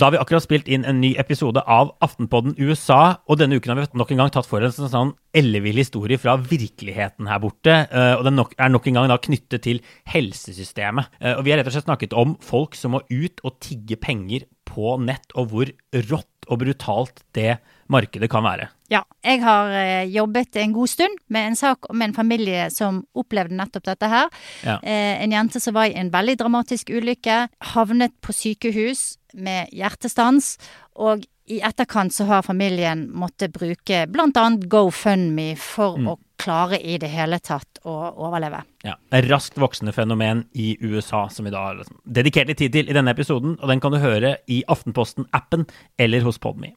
Da har vi akkurat spilt inn en ny episode av Aftenpodden USA, og denne uken har vi nok en gang tatt for en sånn ellevill historie fra virkeligheten her borte. eh, Og den er nok en gang da knyttet til helsesystemet. Eh, Og vi har rett og slett snakket om folk som må ut og tigge penger på nett, og hvor rått og brutalt det markedet kan være. Ja, jeg har eh, jobbet en god stund med en sak om en familie som opplevde nettopp dette her. Ja. Eh, en jente som var i en veldig dramatisk ulykke, havnet på sykehus med hjertestans, og i etterkant så har familien måttet bruke annet GoFundMe for å klare i det hele tatt å overleve. Ja, Et raskt voksende fenomen i USA som vi da har liksom dedikert litt tid til i denne episoden. Og den kan du høre i Aftenposten-appen eller hos Podme.